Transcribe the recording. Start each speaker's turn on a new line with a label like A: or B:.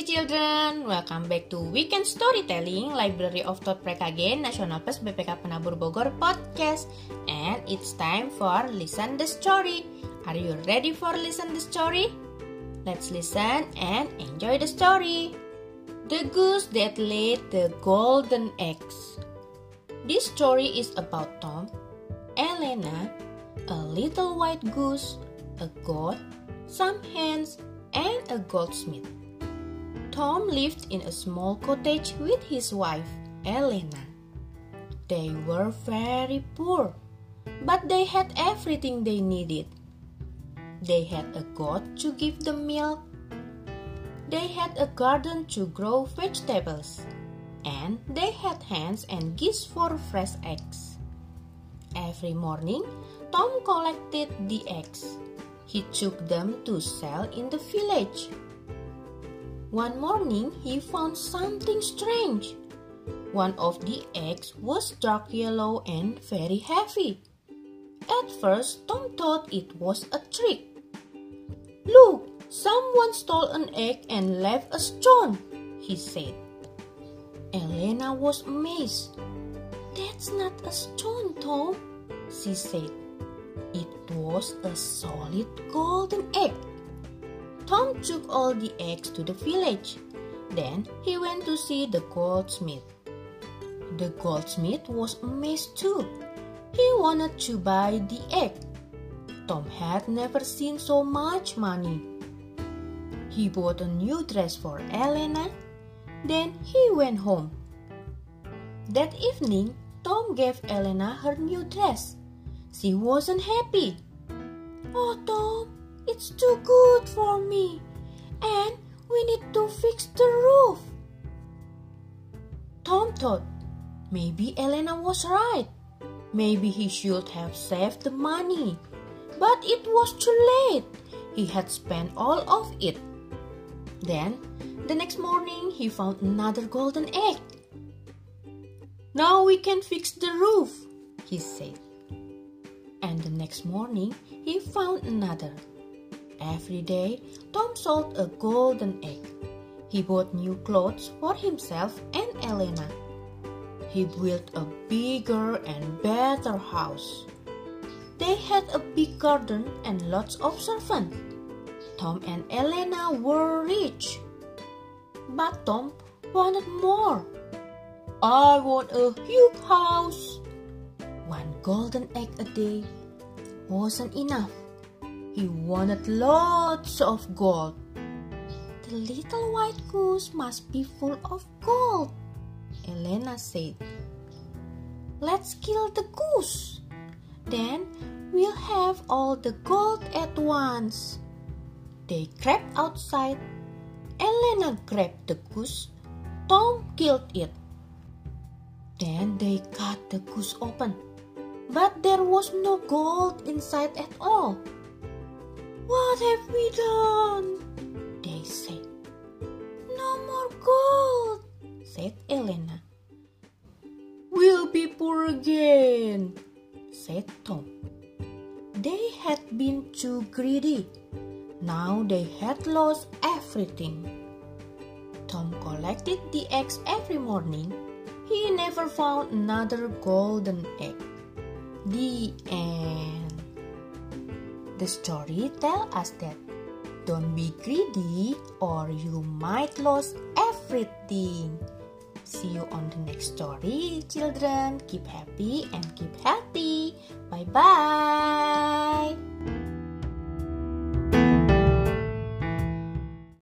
A: story children, welcome back to Weekend Storytelling Library of Thought Prekagen Nasional Plus BPK Penabur Bogor podcast and it's time for listen the story. Are you ready for listen the story? Let's listen and enjoy the story. The goose that laid the golden eggs. This story is about Tom, Elena, a little white goose, a goat, some hens, and a goldsmith. Tom lived in a small cottage with his wife, Elena. They were very poor, but they had everything they needed. They had a goat to give them milk. They had a garden to grow vegetables. And they had hens and geese for fresh eggs. Every morning, Tom collected the eggs. He took them to sell in the village. One morning, he found something strange. One of the eggs was dark yellow and very heavy. At first, Tom thought it was a trick. Look, someone stole an egg and left a stone, he said. Elena was amazed. That's not a stone, Tom, she said. It was a solid golden egg. Tom took all the eggs to the village. Then he went to see the goldsmith. The goldsmith was amazed too. He wanted to buy the egg. Tom had never seen so much money. He bought a new dress for Elena. Then he went home. That evening, Tom gave Elena her new dress. She wasn't happy. Oh, Tom, it's too good for me. And we need to fix the roof. Tom thought maybe Elena was right. Maybe he should have saved the money. But it was too late. He had spent all of it. Then, the next morning, he found another golden egg. Now we can fix the roof, he said. And the next morning, he found another. Every day, Tom sold a golden egg. He bought new clothes for himself and Elena. He built a bigger and better house. They had a big garden and lots of servants. Tom and Elena were rich. But Tom wanted more. I want a huge house. One golden egg a day wasn't enough. He wanted lots of gold. The little white goose must be full of gold, Elena said. Let's kill the goose. Then we'll have all the gold at once. They crept outside. Elena grabbed the goose. Tom killed it. Then they cut the goose open. But there was no gold inside at all. What have we done? They said. No more gold, said Elena. We'll be poor again, said Tom. They had been too greedy. Now they had lost everything. Tom collected the eggs every morning. He never found another golden egg. The end. The story tells us that don't be greedy or you might lose everything. See you on the next story, children. Keep happy and keep healthy. Bye bye.